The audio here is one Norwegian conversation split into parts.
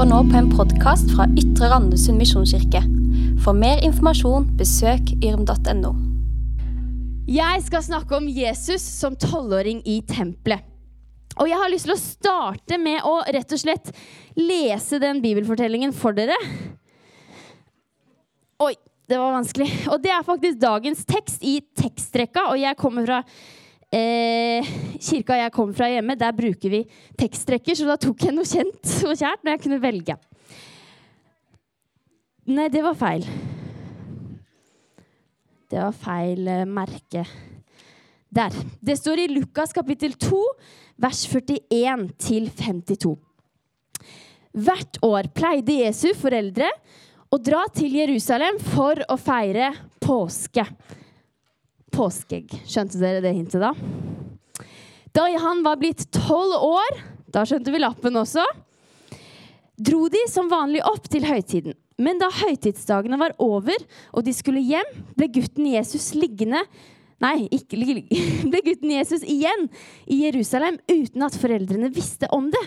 hører nå på en podkast fra Ytre Randesund misjonskirke. For mer informasjon, besøk yrm.no. Jeg skal snakke om Jesus som tolvåring i tempelet. Og jeg har lyst til å starte med å rett og slett lese den bibelfortellingen for dere. Oi, det var vanskelig. Og det er faktisk dagens tekst i tekstrekka, og jeg kommer fra eh, kirka jeg kommer fra hjemme, der bruker vi teksttrekker, så da tok jeg noe kjent og kjært når jeg kunne velge. Nei, det var feil. Det var feil eh, merke. Der. Det står i Lukas kapittel 2, vers 41 til 52. Hvert år pleide Jesu foreldre å dra til Jerusalem for å feire påske. Påskeegg. Skjønte dere det hintet, da? Da han var blitt tolv år, da skjønte vi lappen også, dro de som vanlig opp til høytiden. Men da høytidsdagene var over og de skulle hjem, ble gutten Jesus liggende Nei, ikke ble gutten Jesus igjen i Jerusalem uten at foreldrene visste om det.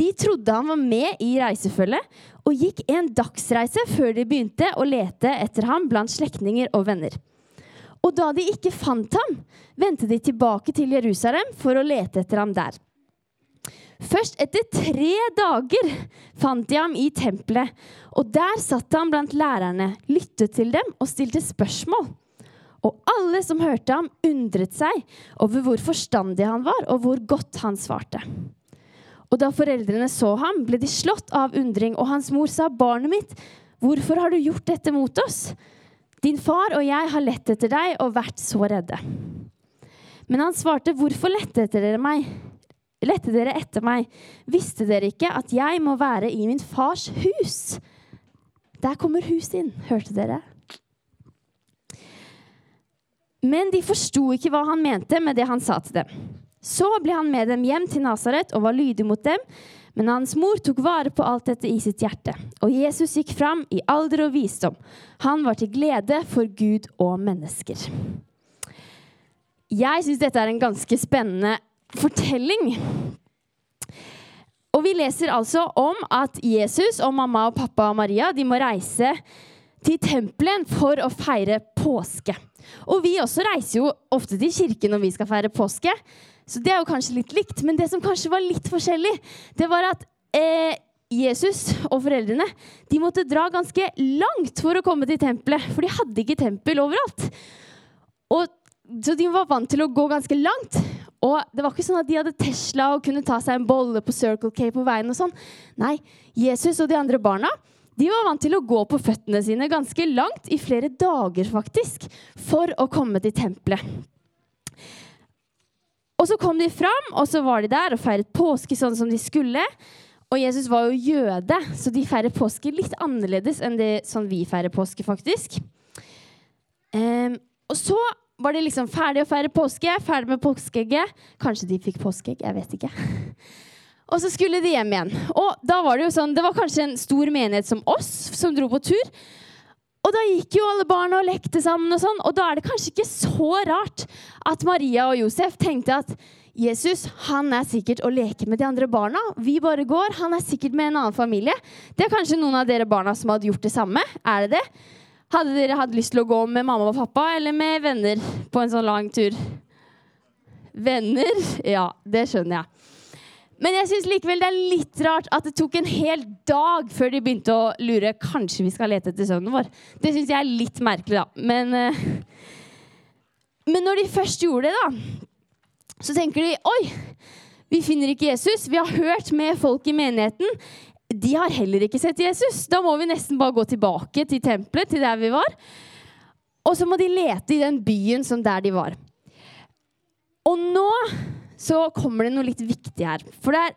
De trodde han var med i reisefølget og gikk en dagsreise før de begynte å lete etter ham blant slektninger og venner. Og da de ikke fant ham, vendte de tilbake til Jerusalem for å lete etter ham der. Først etter tre dager fant de ham i tempelet, og der satt han blant lærerne, lyttet til dem og stilte spørsmål. Og alle som hørte ham, undret seg over hvor forstandig han var, og hvor godt han svarte. Og da foreldrene så ham, ble de slått av undring, og hans mor sa, 'Barnet mitt, hvorfor har du gjort dette mot oss?' 'Din far og jeg har lett etter deg og vært så redde.' Men han svarte, 'Hvorfor lette dere meg?' Lette dere etter meg? Visste dere ikke at jeg må være i min fars hus? Der kommer huset inn, hørte dere? Men de forsto ikke hva han mente med det han sa til dem. Så ble han med dem hjem til Nasaret og var lydig mot dem. Men hans mor tok vare på alt dette i sitt hjerte. Og Jesus gikk fram i alder og visdom. Han var til glede for Gud og mennesker. Jeg syns dette er en ganske spennende fortelling. Og vi leser altså om at Jesus og mamma og pappa og Maria de må reise til tempelen for å feire påske. Og vi også reiser jo ofte til kirken når vi skal feire påske. Så det er jo kanskje litt likt. Men det som kanskje var litt forskjellig, det var at eh, Jesus og foreldrene de måtte dra ganske langt for å komme til tempelet. For de hadde ikke tempel overalt. Og, så de var vant til å gå ganske langt. Og det var ikke sånn at de hadde Tesla og kunne ta seg en bolle på Circle K på veien. og sånn. Nei, Jesus og de andre barna de var vant til å gå på føttene sine ganske langt, i flere dager faktisk, for å komme til tempelet. Og så kom de fram, og så var de der og feiret påske sånn som de skulle. Og Jesus var jo jøde, så de feirer påske litt annerledes enn det sånn vi feirer påske, faktisk. Um, og så var de liksom ferdig å feire påske, ferdig med påskeegget. Kanskje de fikk påskeegg, jeg vet ikke. Og så skulle de hjem igjen. Og da var det jo sånn, det var kanskje en stor menighet som oss som dro på tur. Og da gikk jo alle barna og lekte sammen, og sånn, og da er det kanskje ikke så rart at Maria og Josef tenkte at Jesus han er sikkert å leke med de andre barna. Vi bare går. Han er sikkert med en annen familie. Det er kanskje noen av dere barna som hadde gjort det samme. Er det det? Hadde dere hatt lyst til å gå med mamma og pappa eller med venner på en sånn lang tur? Venner? Ja, det skjønner jeg. Men jeg syns likevel det er litt rart at det tok en hel dag før de begynte å lure. Kanskje vi skal lete etter sønnen vår. Det syns jeg er litt merkelig, da. Men, uh, men når de først gjorde det, da, så tenker de oi, vi finner ikke Jesus. Vi har hørt med folk i menigheten. De har heller ikke sett Jesus. Da må vi nesten bare gå tilbake til tempelet, til der vi var. Og så må de lete i den byen som der de var. Og nå så kommer det noe litt viktig her. For det er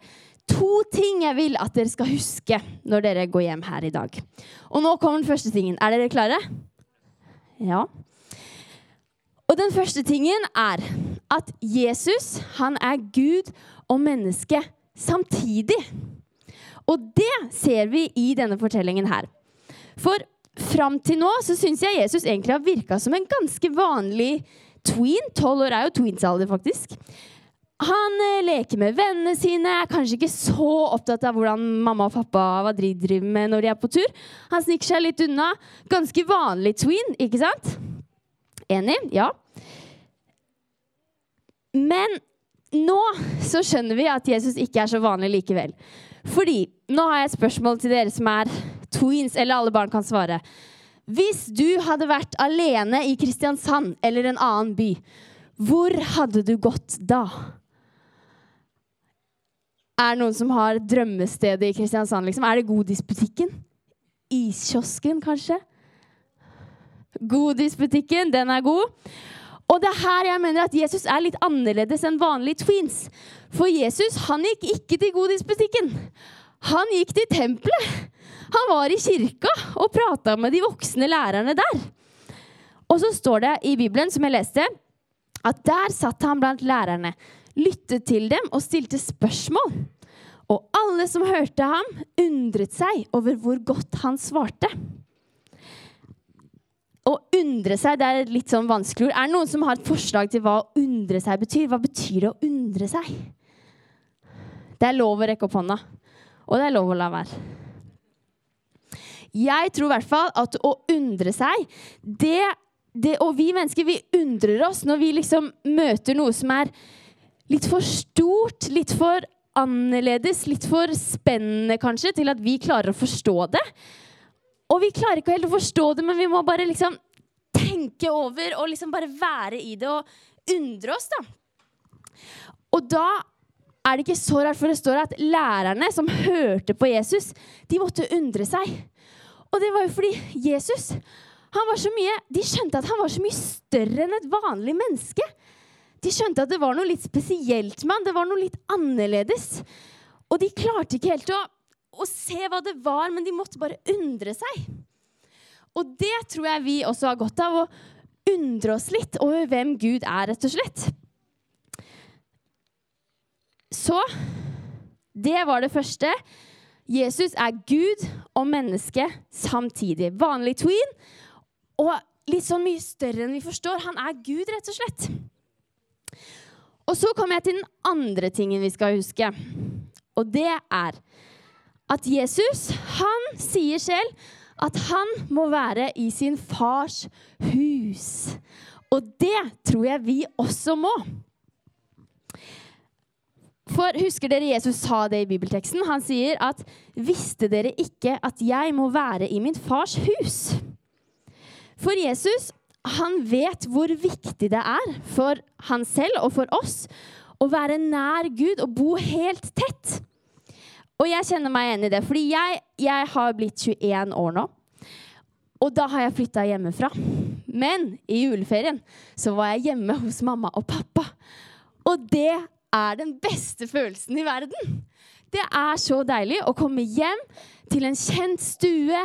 to ting jeg vil at dere skal huske når dere går hjem her i dag. Og nå kommer den første tingen. Er dere klare? Ja. Og den første tingen er at Jesus, han er Gud og menneske samtidig. Og det ser vi i denne fortellingen her. For fram til nå så syns jeg Jesus egentlig har virka som en ganske vanlig tween. Tolv år er jo tweensalder, faktisk. Han eh, leker med vennene sine, er kanskje ikke så opptatt av hvordan mamma og pappa hva de driver med når de er på tur. Han sniker seg litt unna. Ganske vanlig tween, ikke sant? Enig? Ja. Men nå så skjønner vi at Jesus ikke er så vanlig likevel. Fordi nå har jeg et spørsmål til dere som er tweens, eller alle barn kan svare. Hvis du hadde vært alene i Kristiansand eller en annen by, hvor hadde du gått da? Er det noen som har drømmestedet i Kristiansand? Liksom? Er det Godisbutikken? Iskiosken, kanskje? Godisbutikken, den er god. Og det er her jeg mener at Jesus er litt annerledes enn vanlige tweens. For Jesus han gikk ikke til Godisbutikken. Han gikk til tempelet. Han var i kirka og prata med de voksne lærerne der. Og så står det i Bibelen, som jeg leste, at der satt han blant lærerne lyttet til dem og stilte spørsmål. Og alle som hørte ham, undret seg over hvor godt han svarte. Å undre seg det er et litt sånn vanskelig ord. Er det noen som har et forslag til hva å undre seg betyr? Hva betyr det å undre seg? Det er lov å rekke opp hånda, og det er lov å la være. Jeg tror i hvert fall at å undre seg, det, det Og vi mennesker, vi undrer oss når vi liksom møter noe som er litt for stort, litt for annerledes, litt for spennende kanskje, til at vi klarer å forstå det. Og vi klarer ikke helt å forstå det, men vi må bare liksom tenke over og liksom bare være i det og undre oss, da. Og da er det ikke så rart, for det står at lærerne som hørte på Jesus, de måtte undre seg. Og det var jo fordi Jesus han var så mye, De skjønte at han var så mye større enn et vanlig menneske. De skjønte at det var noe litt spesielt med han. Det var noe litt annerledes. Og de klarte ikke helt å, å se hva det var, men de måtte bare undre seg. Og det tror jeg vi også har godt av, å undre oss litt over hvem Gud er, rett og slett. Så det var det første. Jesus er Gud og menneske samtidig. Vanlig tween og litt sånn mye større enn vi forstår. Han er Gud, rett og slett. Og så kommer jeg til den andre tingen vi skal huske. Og det er at Jesus, han sier selv at han må være i sin fars hus. Og det tror jeg vi også må. For husker dere Jesus sa det i bibelteksten? Han sier at 'Visste dere ikke at jeg må være i min fars hus?' For Jesus han vet hvor viktig det er for han selv og for oss å være nær Gud og bo helt tett. Og jeg kjenner meg igjen i det, fordi jeg, jeg har blitt 21 år nå. Og da har jeg flytta hjemmefra. Men i juleferien så var jeg hjemme hos mamma og pappa. Og det er den beste følelsen i verden. Det er så deilig å komme hjem til en kjent stue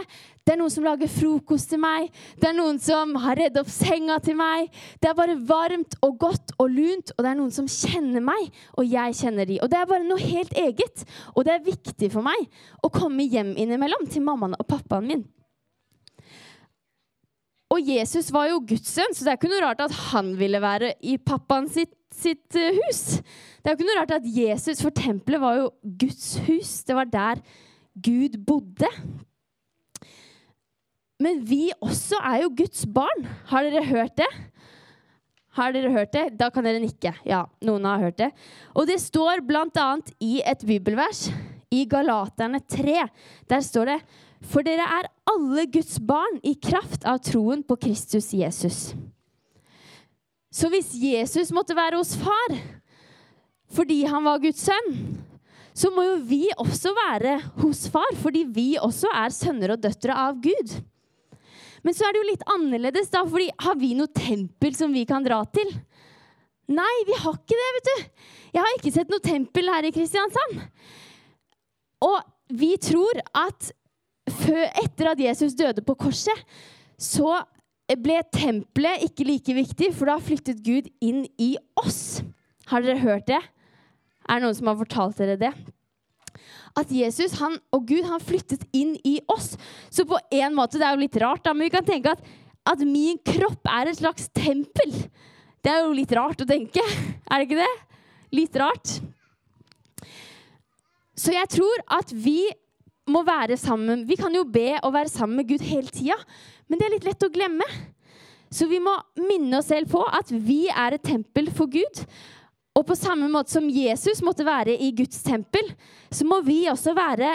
det er noen som lager frokost til meg. Det er noen som har redd opp senga til meg. Det er bare varmt og godt og lunt, og det er noen som kjenner meg, og jeg kjenner de. Og det er bare noe helt eget. Og det er viktig for meg å komme hjem innimellom til mammaen og pappaen min. Og Jesus var jo Guds sønn, så det er ikke noe rart at han ville være i pappaen sitt, sitt uh, hus. Det er ikke noe rart at Jesus, for tempelet var jo Guds hus. Det var der Gud bodde. Men vi også er jo Guds barn. Har dere hørt det? Har dere hørt det? Da kan dere nikke. Ja, noen har hørt det. Og det står bl.a. i et bibelvers i Galaterne 3. Der står det For dere er alle Guds barn i kraft av troen på Kristus Jesus. Så hvis Jesus måtte være hos far fordi han var Guds sønn, så må jo vi også være hos far fordi vi også er sønner og døtre av Gud. Men så er det jo litt annerledes, da, fordi har vi noe tempel som vi kan dra til? Nei, vi har ikke det, vet du. Jeg har ikke sett noe tempel her i Kristiansand. Og vi tror at etter at Jesus døde på korset, så ble tempelet ikke like viktig, for da flyttet Gud inn i oss. Har dere hørt det? Er det noen som har fortalt dere det? At Jesus han, og Gud han flyttet inn i oss. Så på en måte, det er jo litt rart, da, men vi kan tenke at, at min kropp er et slags tempel. Det er jo litt rart å tenke, er det ikke det? Litt rart. Så jeg tror at vi må være sammen. Vi kan jo be og være sammen med Gud hele tida, men det er litt lett å glemme. Så vi må minne oss selv på at vi er et tempel for Gud. Og på samme måte som Jesus måtte være i Guds tempel, så må vi også være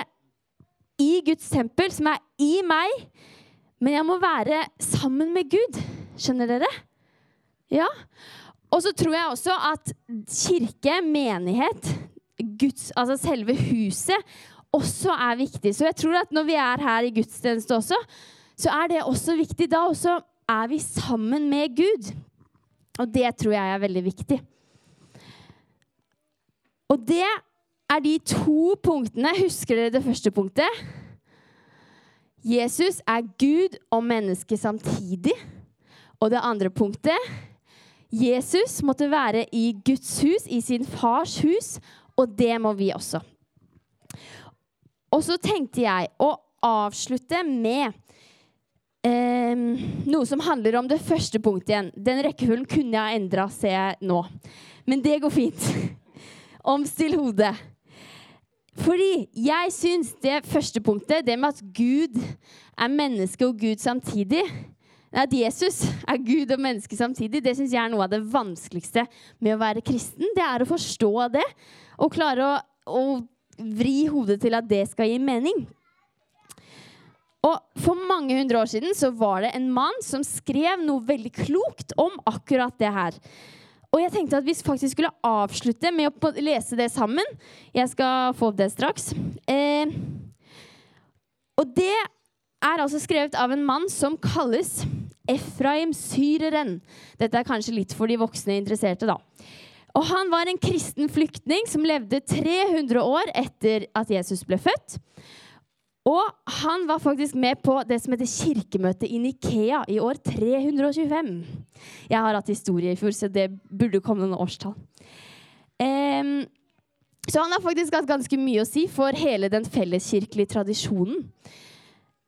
i Guds tempel, som er i meg. Men jeg må være sammen med Gud. Skjønner dere? Ja. Og så tror jeg også at kirke, menighet, Guds, altså selve huset, også er viktig. Så jeg tror at når vi er her i gudstjeneste også, så er det også viktig. Da også er vi sammen med Gud. Og det tror jeg er veldig viktig. Og det er de to punktene. Husker dere det første punktet? Jesus er Gud og menneske samtidig. Og det andre punktet Jesus måtte være i Guds hus, i sin fars hus, og det må vi også. Og så tenkte jeg å avslutte med eh, noe som handler om det første punktet igjen. Den rekkefølgen kunne jeg ha endra, ser jeg nå. Men det går fint. Omstill hodet. Fordi jeg syns det første punktet, det med at Gud er menneske og Gud samtidig At Jesus er Gud og menneske samtidig, det syns jeg er noe av det vanskeligste med å være kristen. Det er å forstå det og klare å, å vri hodet til at det skal gi mening. Og For mange hundre år siden så var det en mann som skrev noe veldig klokt om akkurat det her. Og jeg tenkte at vi faktisk skulle avslutte med å lese det sammen. Jeg skal få opp det straks. Eh, og det er altså skrevet av en mann som kalles Efraim Syreren. Dette er kanskje litt for de voksne interesserte, da. Og han var en kristen flyktning som levde 300 år etter at Jesus ble født. Og han var faktisk med på det som heter kirkemøtet i Nikea i år 325. Jeg har hatt historie i fjor, så det burde komme noen årstall. Um, så han har faktisk hatt ganske mye å si for hele den felleskirkelige tradisjonen.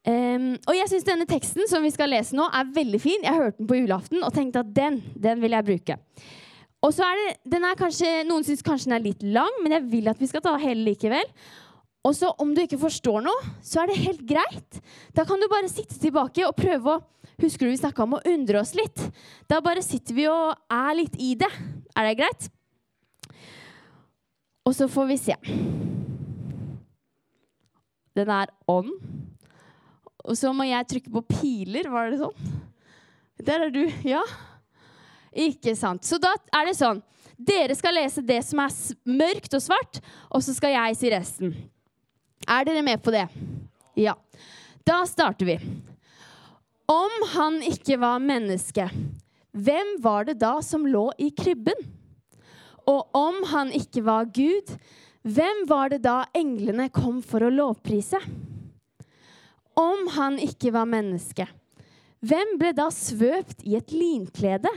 Um, og jeg syns denne teksten som vi skal lese nå, er veldig fin. Jeg hørte den på julaften og tenkte at den, den vil jeg bruke. Og så er det, den er kanskje, Noen syns kanskje den er litt lang, men jeg vil at vi skal ta hele likevel. Og så om du ikke forstår noe, så er det helt greit. Da kan du bare sitte tilbake og prøve å Husker du vi snakka om å undre oss litt? Da bare sitter vi og er litt i det. Er det greit? Og så får vi se. Den er on. Og så må jeg trykke på piler. Var det sånn? Der er du. Ja. Ikke sant. Så da er det sånn. Dere skal lese det som er mørkt og svart, og så skal jeg si resten. Er dere med på det? Ja. Da starter vi. Om han ikke var menneske, hvem var det da som lå i krybben? Og om han ikke var Gud, hvem var det da englene kom for å lovprise? Om han ikke var menneske, hvem ble da svøpt i et linklede?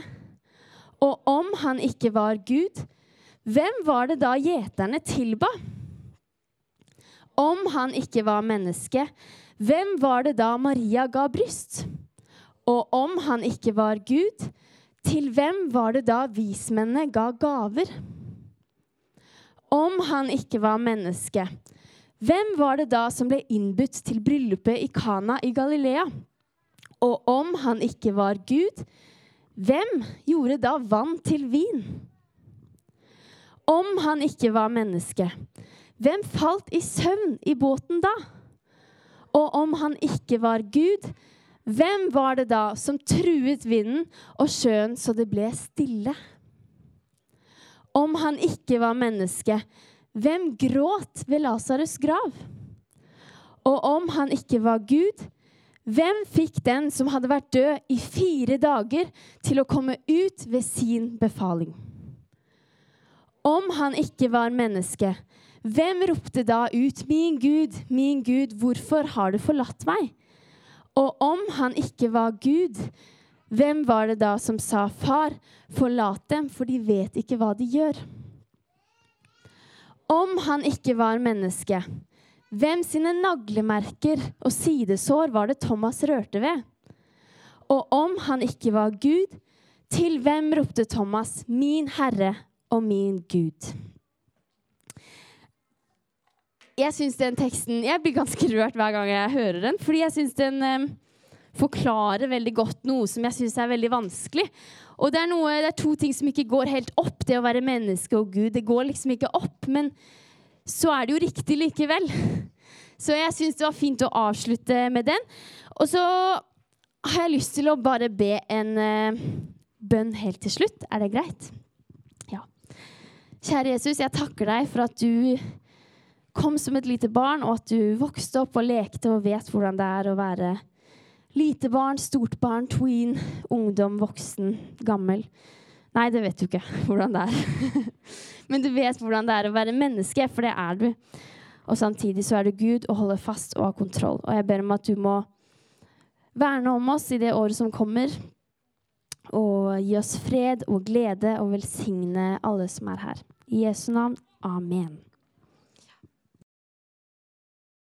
Og om han ikke var Gud, hvem var det da gjeterne tilba? Om han ikke var menneske, hvem var det da Maria ga bryst? Og om han ikke var Gud, til hvem var det da vismennene ga gaver? Om han ikke var menneske, hvem var det da som ble innbudt til bryllupet i Kana i Galilea? Og om han ikke var Gud, hvem gjorde da vann til vin? Om han ikke var menneske, hvem falt i søvn i båten da? Og om han ikke var Gud, hvem var det da som truet vinden og sjøen så det ble stille? Om han ikke var menneske, hvem gråt ved Lasarus' grav? Og om han ikke var Gud, hvem fikk den som hadde vært død i fire dager, til å komme ut ved sin befaling? Om han ikke var menneske, hvem ropte da ut, 'Min Gud, min Gud, hvorfor har du forlatt meg?' Og om han ikke var Gud, hvem var det da som sa, 'Far, forlat dem, for de vet ikke hva de gjør'? Om han ikke var menneske, hvem sine naglemerker og sidesår var det Thomas rørte ved? Og om han ikke var Gud, til hvem ropte Thomas, 'Min Herre og min Gud. Jeg synes den teksten, jeg blir ganske rørt hver gang jeg hører den, fordi jeg syns den um, forklarer veldig godt noe som jeg syns er veldig vanskelig. Og det er, noe, det er, to ting som ikke går helt opp, det å være menneske og Gud. Det går liksom ikke opp, men så er det jo riktig likevel. Så jeg syns det var fint å avslutte med den. Og så har jeg lyst til å bare be en uh, bønn helt til slutt. Er det greit? Ja. Kjære Jesus, jeg takker deg for at du kom som et lite barn, og at du vokste opp og lekte og vet hvordan det er å være lite barn, stort barn, tween, ungdom, voksen, gammel. Nei, det vet du ikke hvordan det er. Men du vet hvordan det er å være menneske, for det er du. Og samtidig så er du Gud og holder fast og har kontroll. Og jeg ber om at du må verne om oss i det året som kommer. Og gi oss fred og glede og velsigne alle som er her. I Jesu navn. Amen.